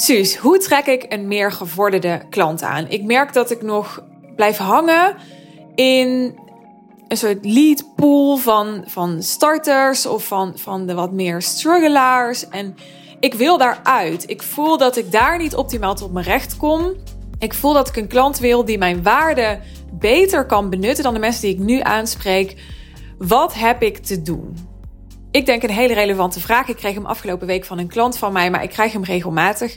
Suus, hoe trek ik een meer gevorderde klant aan? Ik merk dat ik nog blijf hangen in een soort lead pool van, van starters of van, van de wat meer struggelaars. En ik wil daaruit. Ik voel dat ik daar niet optimaal tot mijn recht kom. Ik voel dat ik een klant wil die mijn waarde beter kan benutten dan de mensen die ik nu aanspreek. Wat heb ik te doen? Ik denk een hele relevante vraag. Ik kreeg hem afgelopen week van een klant van mij, maar ik krijg hem regelmatig.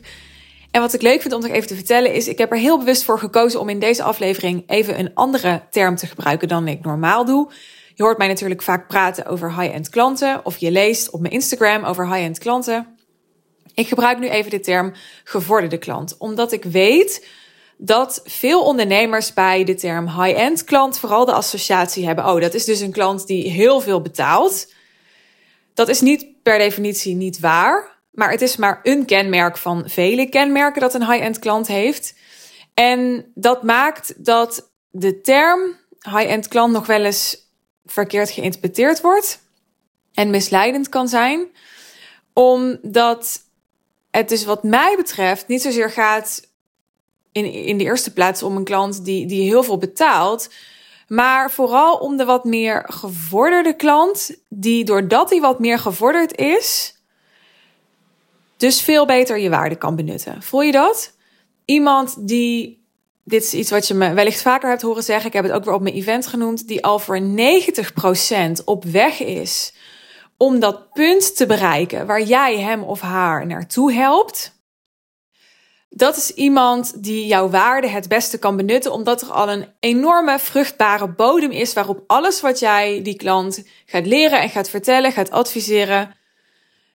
En wat ik leuk vind om nog even te vertellen is, ik heb er heel bewust voor gekozen om in deze aflevering even een andere term te gebruiken dan ik normaal doe. Je hoort mij natuurlijk vaak praten over high-end klanten of je leest op mijn Instagram over high-end klanten. Ik gebruik nu even de term gevorderde klant, omdat ik weet dat veel ondernemers bij de term high-end klant vooral de associatie hebben. Oh, dat is dus een klant die heel veel betaalt. Dat is niet per definitie niet waar, maar het is maar een kenmerk van vele kenmerken dat een high-end klant heeft. En dat maakt dat de term high-end klant nog wel eens verkeerd geïnterpreteerd wordt en misleidend kan zijn, omdat het dus wat mij betreft niet zozeer gaat in, in de eerste plaats om een klant die, die heel veel betaalt, maar vooral om de wat meer gevorderde klant, die doordat hij wat meer gevorderd is, dus veel beter je waarde kan benutten. Voel je dat? Iemand die, dit is iets wat je me wellicht vaker hebt horen zeggen, ik heb het ook weer op mijn event genoemd, die al voor 90% op weg is om dat punt te bereiken waar jij hem of haar naartoe helpt dat is iemand die jouw waarde het beste kan benutten, omdat er al een enorme vruchtbare bodem is waarop alles wat jij die klant gaat leren en gaat vertellen, gaat adviseren,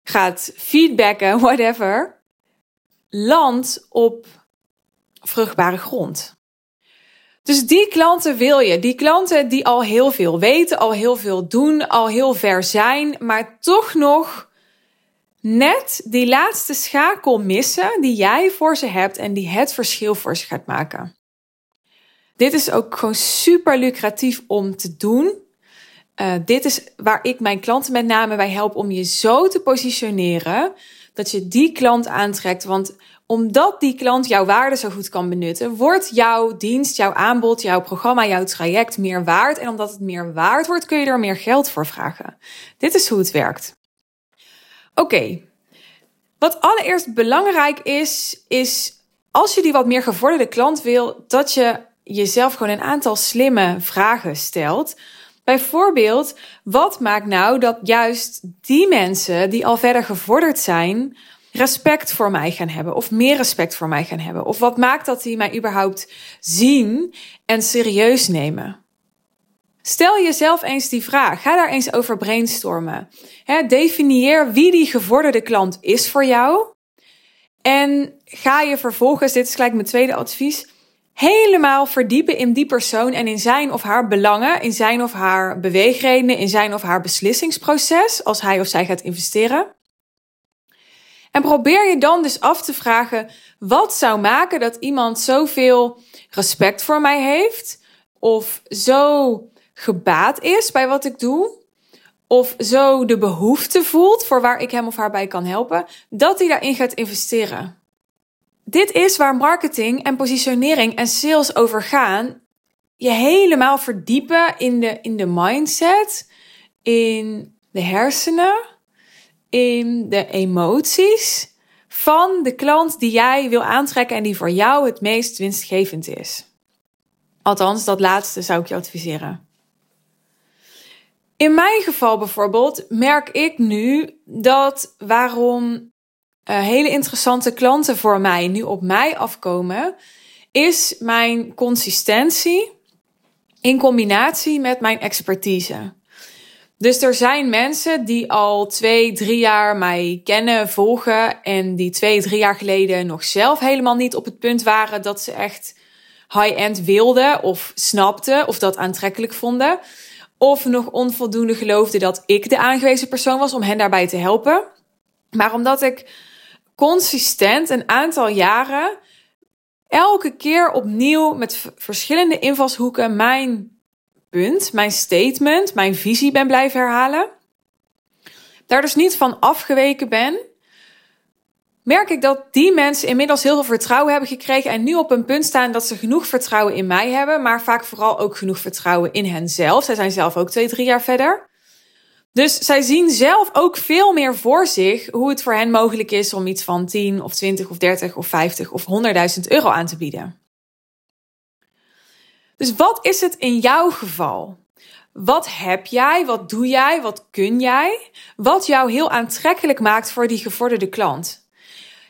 gaat feedbacken, whatever, landt op vruchtbare grond. Dus die klanten wil je. Die klanten die al heel veel weten, al heel veel doen, al heel ver zijn, maar toch nog net die laatste schakel missen die jij voor ze hebt en die het verschil voor ze gaat maken. Dit is ook gewoon super lucratief om te doen. Uh, dit is waar ik mijn klanten met name bij help om je zo te positioneren dat je die klant aantrekt. Want omdat die klant jouw waarde zo goed kan benutten, wordt jouw dienst, jouw aanbod, jouw programma, jouw traject meer waard. En omdat het meer waard wordt, kun je er meer geld voor vragen. Dit is hoe het werkt. Oké, wat allereerst belangrijk is, is als je die wat meer gevorderde klant wil, dat je jezelf gewoon een aantal slimme vragen stelt. Bijvoorbeeld, wat maakt nou dat juist die mensen die al verder gevorderd zijn, respect voor mij gaan hebben of meer respect voor mij gaan hebben? Of wat maakt dat die mij überhaupt zien en serieus nemen? Stel jezelf eens die vraag. Ga daar eens over brainstormen. Definieer wie die gevorderde klant is voor jou. En ga je vervolgens, dit is gelijk mijn tweede advies, helemaal verdiepen in die persoon en in zijn of haar belangen, in zijn of haar beweegredenen, in zijn of haar beslissingsproces als hij of zij gaat investeren. En probeer je dan dus af te vragen: wat zou maken dat iemand zoveel respect voor mij heeft? Of zo gebaat is bij wat ik doe, of zo de behoefte voelt voor waar ik hem of haar bij kan helpen, dat hij daarin gaat investeren. Dit is waar marketing en positionering en sales over gaan. Je helemaal verdiepen in de, in de mindset, in de hersenen, in de emoties van de klant die jij wil aantrekken en die voor jou het meest winstgevend is. Althans, dat laatste zou ik je adviseren. In mijn geval bijvoorbeeld merk ik nu dat waarom uh, hele interessante klanten voor mij nu op mij afkomen, is mijn consistentie in combinatie met mijn expertise. Dus er zijn mensen die al twee, drie jaar mij kennen, volgen en die twee, drie jaar geleden nog zelf helemaal niet op het punt waren dat ze echt high-end wilden of snapten of dat aantrekkelijk vonden of nog onvoldoende geloofde dat ik de aangewezen persoon was om hen daarbij te helpen. Maar omdat ik consistent een aantal jaren elke keer opnieuw met verschillende invalshoeken mijn punt, mijn statement, mijn visie ben blijven herhalen. Daar dus niet van afgeweken ben, merk ik dat die mensen inmiddels heel veel vertrouwen hebben gekregen en nu op een punt staan dat ze genoeg vertrouwen in mij hebben, maar vaak vooral ook genoeg vertrouwen in henzelf. Zij zijn zelf ook twee, drie jaar verder. Dus zij zien zelf ook veel meer voor zich hoe het voor hen mogelijk is om iets van 10 of 20 of 30 of 50 of 100.000 euro aan te bieden. Dus wat is het in jouw geval? Wat heb jij? Wat doe jij? Wat kun jij? Wat jou heel aantrekkelijk maakt voor die gevorderde klant.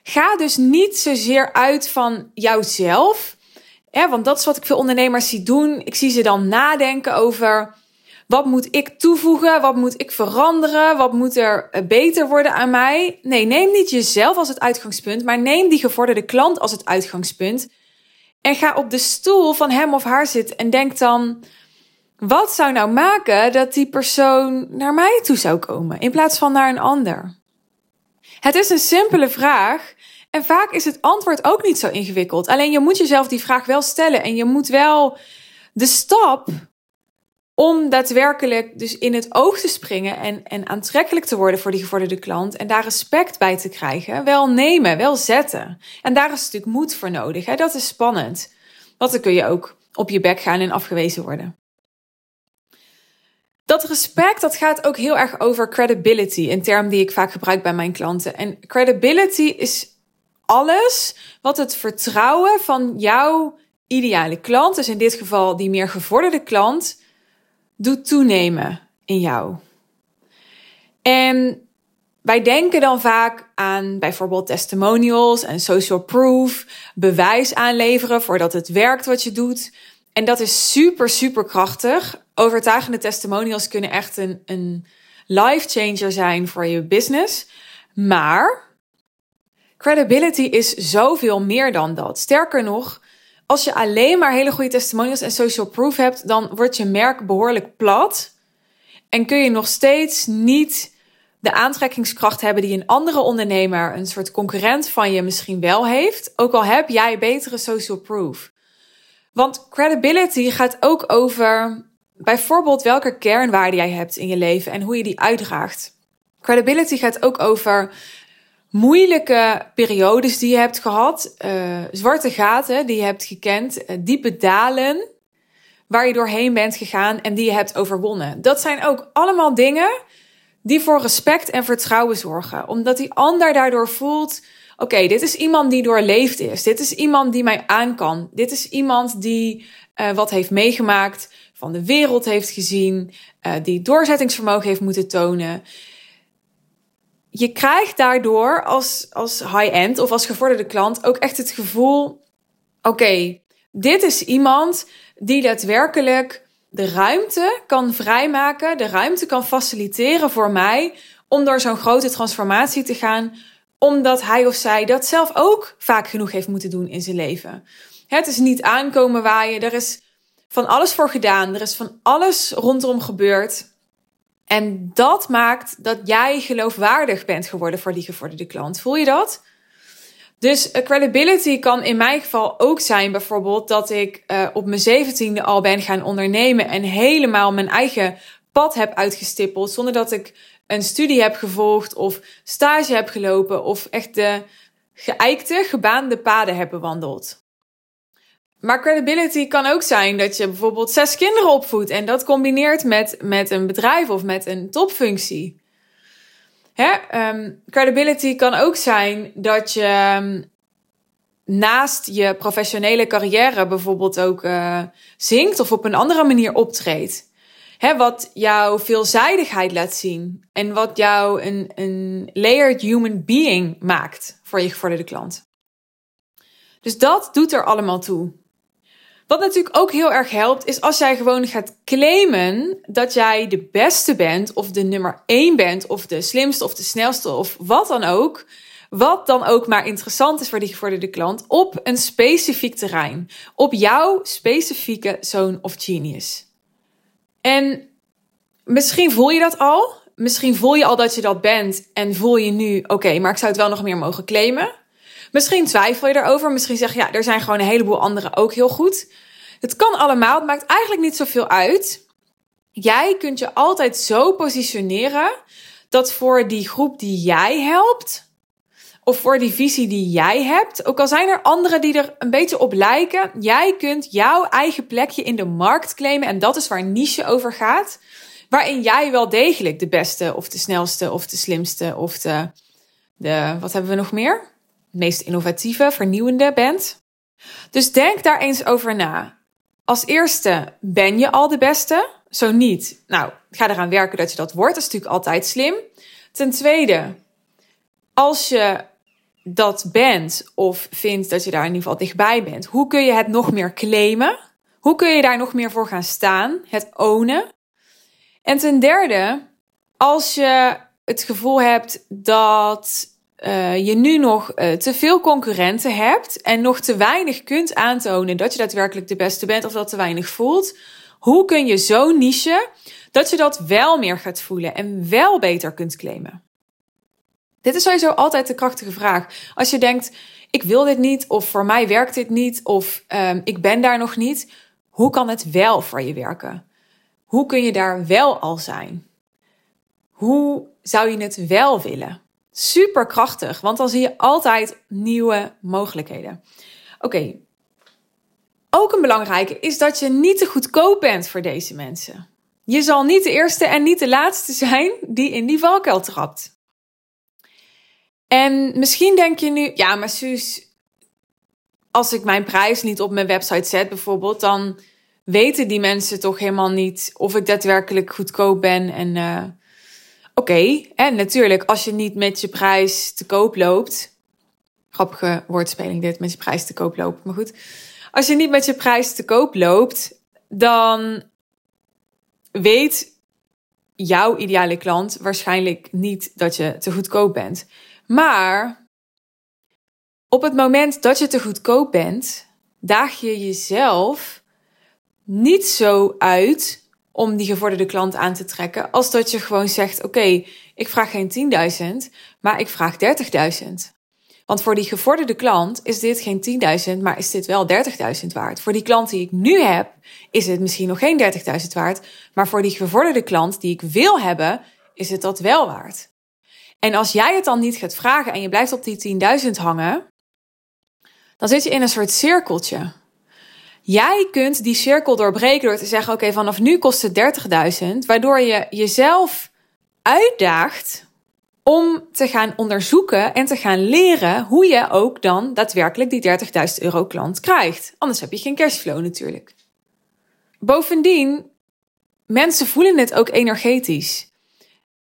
Ga dus niet zozeer uit van jouzelf. Want dat is wat ik veel ondernemers zie doen. Ik zie ze dan nadenken over wat moet ik toevoegen? Wat moet ik veranderen? Wat moet er eh, beter worden aan mij? Nee, neem niet jezelf als het uitgangspunt, maar neem die gevorderde klant als het uitgangspunt. En ga op de stoel van hem of haar zitten en denk dan: wat zou nou maken dat die persoon naar mij toe zou komen in plaats van naar een ander? Het is een simpele vraag en vaak is het antwoord ook niet zo ingewikkeld. Alleen je moet jezelf die vraag wel stellen en je moet wel de stap om daadwerkelijk dus in het oog te springen en, en aantrekkelijk te worden voor die gevorderde klant en daar respect bij te krijgen, wel nemen, wel zetten. En daar is natuurlijk moed voor nodig. Hè? Dat is spannend. Want dan kun je ook op je bek gaan en afgewezen worden. Dat respect, dat gaat ook heel erg over credibility, een term die ik vaak gebruik bij mijn klanten. En credibility is alles wat het vertrouwen van jouw ideale klant, dus in dit geval die meer gevorderde klant, doet toenemen in jou. En wij denken dan vaak aan bijvoorbeeld testimonials en social proof, bewijs aanleveren voordat het werkt wat je doet. En dat is super, super krachtig. Overtuigende testimonials kunnen echt een, een life changer zijn voor je business. Maar credibility is zoveel meer dan dat. Sterker nog, als je alleen maar hele goede testimonials en social proof hebt, dan wordt je merk behoorlijk plat. En kun je nog steeds niet de aantrekkingskracht hebben die een andere ondernemer, een soort concurrent van je misschien wel heeft. Ook al heb jij betere social proof. Want credibility gaat ook over bijvoorbeeld welke kernwaarden jij hebt in je leven en hoe je die uitdraagt. Credibility gaat ook over moeilijke periodes die je hebt gehad, uh, zwarte gaten die je hebt gekend, uh, diepe dalen waar je doorheen bent gegaan en die je hebt overwonnen. Dat zijn ook allemaal dingen die voor respect en vertrouwen zorgen, omdat die ander daardoor voelt: oké, dit is iemand die doorleefd is, dit is iemand die mij aan kan, dit is iemand die uh, wat heeft meegemaakt, van de wereld heeft gezien, die doorzettingsvermogen heeft moeten tonen je krijgt daardoor als, als high-end of als gevorderde klant ook echt het gevoel: oké, dit is iemand die daadwerkelijk de ruimte kan vrijmaken, de ruimte kan faciliteren voor mij om door zo'n grote transformatie te gaan, omdat hij of zij dat zelf ook vaak genoeg heeft moeten doen in zijn leven. Het is niet aankomen waaien, er is van alles voor gedaan, er is van alles rondom gebeurd. En dat maakt dat jij geloofwaardig bent geworden voor die gevorderde klant. Voel je dat? Dus credibility kan in mijn geval ook zijn bijvoorbeeld dat ik uh, op mijn zeventiende al ben gaan ondernemen en helemaal mijn eigen pad heb uitgestippeld zonder dat ik een studie heb gevolgd of stage heb gelopen of echt de geëikte, gebaande paden heb bewandeld. Maar credibility kan ook zijn dat je bijvoorbeeld zes kinderen opvoedt en dat combineert met, met een bedrijf of met een topfunctie. Hè? Um, credibility kan ook zijn dat je um, naast je professionele carrière bijvoorbeeld ook uh, zingt of op een andere manier optreedt. Hè, wat jouw veelzijdigheid laat zien en wat jou een, een layered human being maakt voor je gevorderde klant. Dus dat doet er allemaal toe. Wat natuurlijk ook heel erg helpt, is als jij gewoon gaat claimen dat jij de beste bent, of de nummer één bent, of de slimste, of de snelste, of wat dan ook. Wat dan ook maar interessant is voor die gevorderde klant op een specifiek terrein. Op jouw specifieke zone of genius. En misschien voel je dat al. Misschien voel je al dat je dat bent en voel je nu, oké, maar ik zou het wel nog meer mogen claimen. Misschien twijfel je erover. Misschien zeg je, ja, er zijn gewoon een heleboel anderen ook heel goed. Het kan allemaal. Het maakt eigenlijk niet zoveel uit. Jij kunt je altijd zo positioneren dat voor die groep die jij helpt, of voor die visie die jij hebt. Ook al zijn er anderen die er een beetje op lijken. Jij kunt jouw eigen plekje in de markt claimen. En dat is waar niche over gaat. Waarin jij wel degelijk de beste of de snelste of de slimste of de, de wat hebben we nog meer? Meest innovatieve, vernieuwende bent. Dus denk daar eens over na. Als eerste, ben je al de beste? Zo niet. Nou, ga eraan werken dat je dat wordt. Dat is natuurlijk altijd slim. Ten tweede, als je dat bent of vindt dat je daar in ieder geval dichtbij bent, hoe kun je het nog meer claimen? Hoe kun je daar nog meer voor gaan staan? Het ownen. En ten derde, als je het gevoel hebt dat uh, je nu nog uh, te veel concurrenten hebt en nog te weinig kunt aantonen dat je daadwerkelijk de beste bent of dat te weinig voelt, hoe kun je zo niche dat je dat wel meer gaat voelen en wel beter kunt claimen? Dit is sowieso altijd de krachtige vraag. Als je denkt, ik wil dit niet, of voor mij werkt dit niet, of um, ik ben daar nog niet, hoe kan het wel voor je werken? Hoe kun je daar wel al zijn? Hoe zou je het wel willen? Super krachtig, want dan zie je altijd nieuwe mogelijkheden. Oké. Ook een belangrijke is dat je niet te goedkoop bent voor deze mensen. Je zal niet de eerste en niet de laatste zijn die in die valkuil trapt. En misschien denk je nu, ja, maar Suus, als ik mijn prijs niet op mijn website zet bijvoorbeeld, dan weten die mensen toch helemaal niet of ik daadwerkelijk goedkoop ben. En uh, oké, en natuurlijk, als je niet met je prijs te koop loopt, grappige woordspeling dit, met je prijs te koop loopt, maar goed. Als je niet met je prijs te koop loopt, dan weet jouw ideale klant waarschijnlijk niet dat je te goedkoop bent. Maar op het moment dat je te goedkoop bent, daag je jezelf niet zo uit om die gevorderde klant aan te trekken, als dat je gewoon zegt: Oké, ik vraag geen 10.000, maar ik vraag 30.000. Want voor die gevorderde klant is dit geen 10.000, maar is dit wel 30.000 waard. Voor die klant die ik nu heb, is het misschien nog geen 30.000 waard. Maar voor die gevorderde klant die ik wil hebben, is het dat wel waard. En als jij het dan niet gaat vragen en je blijft op die 10.000 hangen, dan zit je in een soort cirkeltje. Jij kunt die cirkel doorbreken door te zeggen: Oké, vanaf nu kost het 30.000, waardoor je jezelf uitdaagt om te gaan onderzoeken en te gaan leren hoe je ook dan daadwerkelijk die 30.000 euro klant krijgt. Anders heb je geen cashflow natuurlijk. Bovendien, mensen voelen het ook energetisch.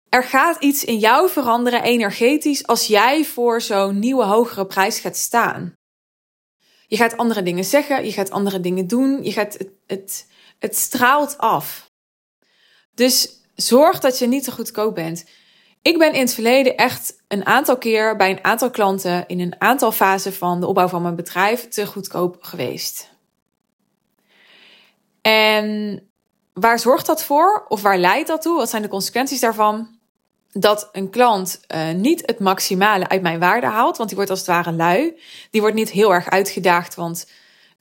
Er gaat iets in jou veranderen energetisch als jij voor zo'n nieuwe hogere prijs gaat staan. Je gaat andere dingen zeggen, je gaat andere dingen doen, je gaat het, het, het straalt af. Dus zorg dat je niet te goedkoop bent. Ik ben in het verleden echt een aantal keer bij een aantal klanten in een aantal fasen van de opbouw van mijn bedrijf te goedkoop geweest. En waar zorgt dat voor? Of waar leidt dat toe? Wat zijn de consequenties daarvan? Dat een klant uh, niet het maximale uit mijn waarde haalt, want die wordt als het ware lui. Die wordt niet heel erg uitgedaagd, want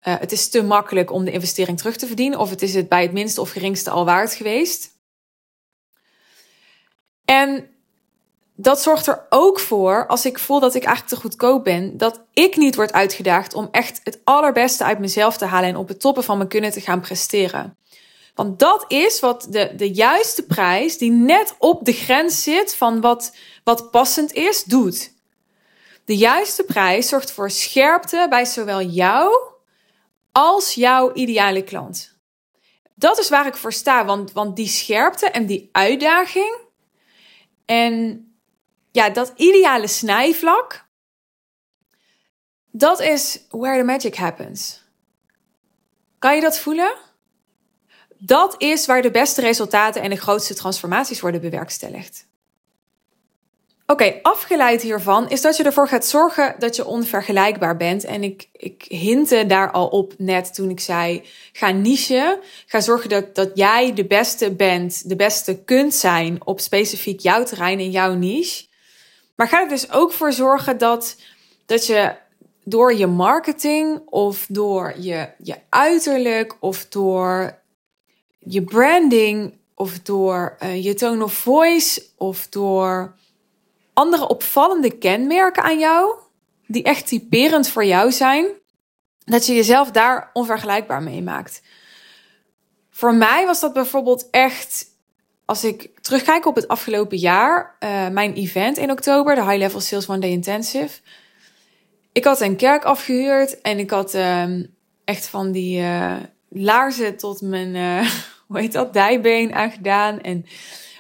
uh, het is te makkelijk om de investering terug te verdienen, of het is het bij het minste of geringste al waard geweest. En dat zorgt er ook voor, als ik voel dat ik eigenlijk te goedkoop ben, dat ik niet word uitgedaagd om echt het allerbeste uit mezelf te halen en op het toppen van mijn kunnen te gaan presteren. Want dat is wat de, de juiste prijs, die net op de grens zit van wat, wat passend is, doet. De juiste prijs zorgt voor scherpte bij zowel jou als jouw ideale klant. Dat is waar ik voor sta, want, want die scherpte en die uitdaging en ja, dat ideale snijvlak, dat is where the magic happens. Kan je dat voelen? Dat is waar de beste resultaten en de grootste transformaties worden bewerkstelligd. Oké, afgeleid hiervan is dat je ervoor gaat zorgen dat je onvergelijkbaar bent. En ik, ik hinte daar al op net toen ik zei: ga niche. Ga zorgen dat, dat jij de beste bent, de beste kunt zijn op specifiek jouw terrein en jouw niche. Maar ga er dus ook voor zorgen dat, dat je door je marketing of door je, je uiterlijk of door je branding of door uh, je tone of voice of door andere opvallende kenmerken aan jou, die echt typerend voor jou zijn, dat je jezelf daar onvergelijkbaar mee maakt. Voor mij was dat bijvoorbeeld echt, als ik terugkijk op het afgelopen jaar, uh, mijn event in oktober, de High Level Sales One Day Intensive. Ik had een kerk afgehuurd en ik had uh, echt van die uh, laarzen tot mijn, hoe heet dat, dijbeen aangedaan. En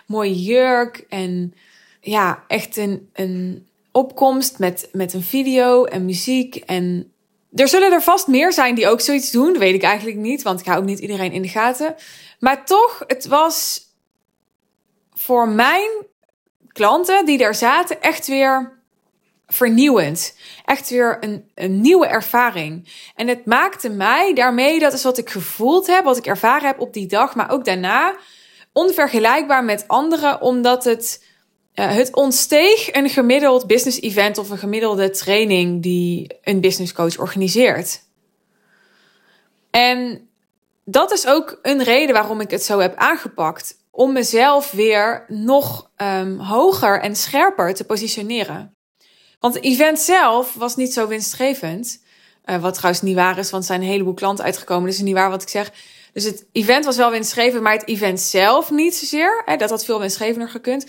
mooie jurk en ja, echt een, een opkomst met, met een video en muziek. En er zullen er vast meer zijn die ook zoiets doen. Dat weet ik eigenlijk niet, want ik hou ook niet iedereen in de gaten. Maar toch, het was voor mijn klanten die daar zaten echt weer vernieuwend. Echt weer een, een nieuwe ervaring. En het maakte mij daarmee, dat is wat ik gevoeld heb, wat ik ervaren heb op die dag, maar ook daarna, onvergelijkbaar met anderen, omdat het, uh, het ontsteeg een gemiddeld business event of een gemiddelde training die een business coach organiseert. En dat is ook een reden waarom ik het zo heb aangepakt. Om mezelf weer nog um, hoger en scherper te positioneren. Want het event zelf was niet zo winstgevend. Uh, wat trouwens niet waar is, want er zijn een heleboel klanten uitgekomen. Dus is niet waar wat ik zeg. Dus het event was wel winstgevend, maar het event zelf niet zozeer. Hè, dat had veel winstgevender gekund.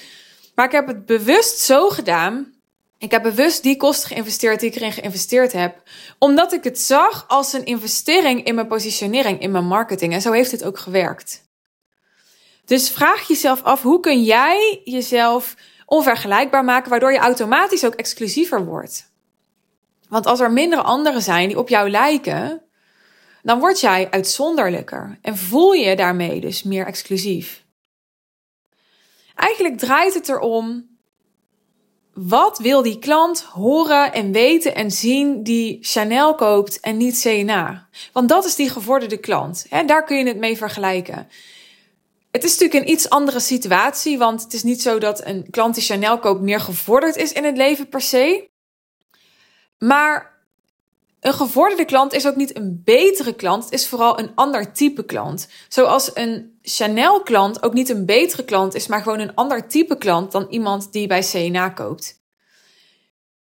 Maar ik heb het bewust zo gedaan. Ik heb bewust die kosten geïnvesteerd die ik erin geïnvesteerd heb. Omdat ik het zag als een investering in mijn positionering, in mijn marketing. En zo heeft het ook gewerkt. Dus vraag jezelf af, hoe kun jij jezelf onvergelijkbaar maken, waardoor je automatisch ook exclusiever wordt. Want als er minder anderen zijn die op jou lijken, dan word jij uitzonderlijker en voel je daarmee dus meer exclusief. Eigenlijk draait het erom, wat wil die klant horen en weten en zien die Chanel koopt en niet CNA? Want dat is die gevorderde klant. Daar kun je het mee vergelijken. Het is natuurlijk een iets andere situatie, want het is niet zo dat een klant die Chanel koopt meer gevorderd is in het leven per se. Maar een gevorderde klant is ook niet een betere klant, het is vooral een ander type klant. Zoals een Chanel-klant ook niet een betere klant is, maar gewoon een ander type klant dan iemand die bij CNA koopt.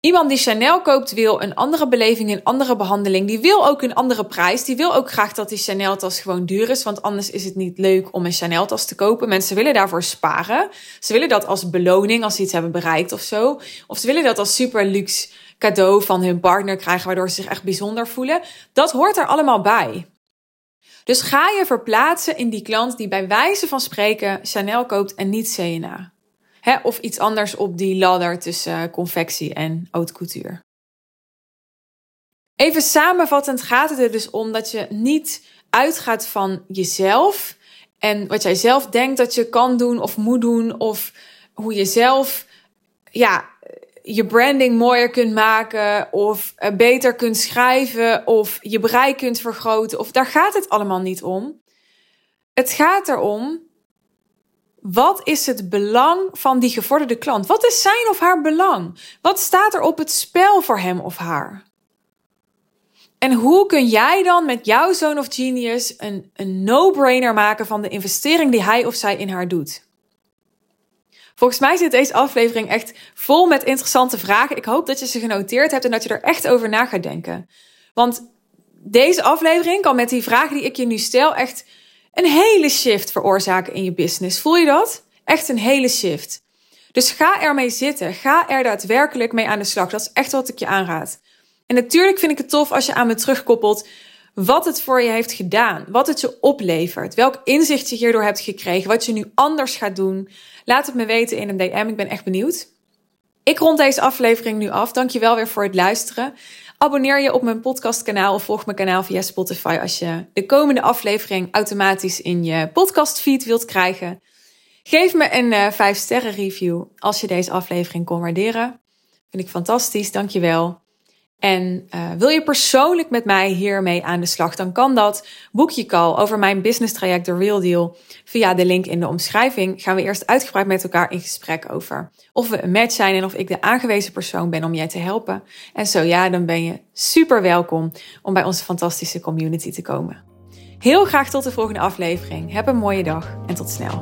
Iemand die Chanel koopt wil een andere beleving, een andere behandeling. Die wil ook een andere prijs. Die wil ook graag dat die Chanel tas gewoon duur is. Want anders is het niet leuk om een Chanel tas te kopen. Mensen willen daarvoor sparen. Ze willen dat als beloning als ze iets hebben bereikt of zo. Of ze willen dat als super luxe cadeau van hun partner krijgen. Waardoor ze zich echt bijzonder voelen. Dat hoort er allemaal bij. Dus ga je verplaatsen in die klant die bij wijze van spreken Chanel koopt en niet CNA. Hè, of iets anders op die ladder tussen confectie en haute couture. Even samenvattend gaat het er dus om dat je niet uitgaat van jezelf en wat jij zelf denkt dat je kan doen of moet doen of hoe je zelf ja, je branding mooier kunt maken of beter kunt schrijven of je bereik kunt vergroten of daar gaat het allemaal niet om. Het gaat erom wat is het belang van die gevorderde klant? Wat is zijn of haar belang? Wat staat er op het spel voor hem of haar? En hoe kun jij dan met jouw zoon of genius een, een no-brainer maken van de investering die hij of zij in haar doet? Volgens mij zit deze aflevering echt vol met interessante vragen. Ik hoop dat je ze genoteerd hebt en dat je er echt over na gaat denken. Want deze aflevering kan met die vragen die ik je nu stel echt een hele shift veroorzaken in je business. Voel je dat? Echt een hele shift. Dus ga ermee zitten. Ga er daadwerkelijk mee aan de slag. Dat is echt wat ik je aanraad. En natuurlijk vind ik het tof als je aan me terugkoppelt wat het voor je heeft gedaan, wat het je oplevert, welk inzicht je hierdoor hebt gekregen, wat je nu anders gaat doen. Laat het me weten in een DM. Ik ben echt benieuwd. Ik rond deze aflevering nu af. Dankjewel weer voor het luisteren. Abonneer je op mijn podcastkanaal of volg mijn kanaal via Spotify als je de komende aflevering automatisch in je podcastfeed wilt krijgen. Geef me een uh, eh, 5 sterren review als je deze aflevering kon waarderen. Vind ik fantastisch, dankjewel. En uh, wil je persoonlijk met mij hiermee aan de slag, dan kan dat. Boek je call over mijn business traject The Real Deal via de link in de omschrijving. Gaan we eerst uitgebreid met elkaar in gesprek over of we een match zijn en of ik de aangewezen persoon ben om jij te helpen. En zo ja, dan ben je super welkom om bij onze fantastische community te komen. Heel graag tot de volgende aflevering. Heb een mooie dag en tot snel.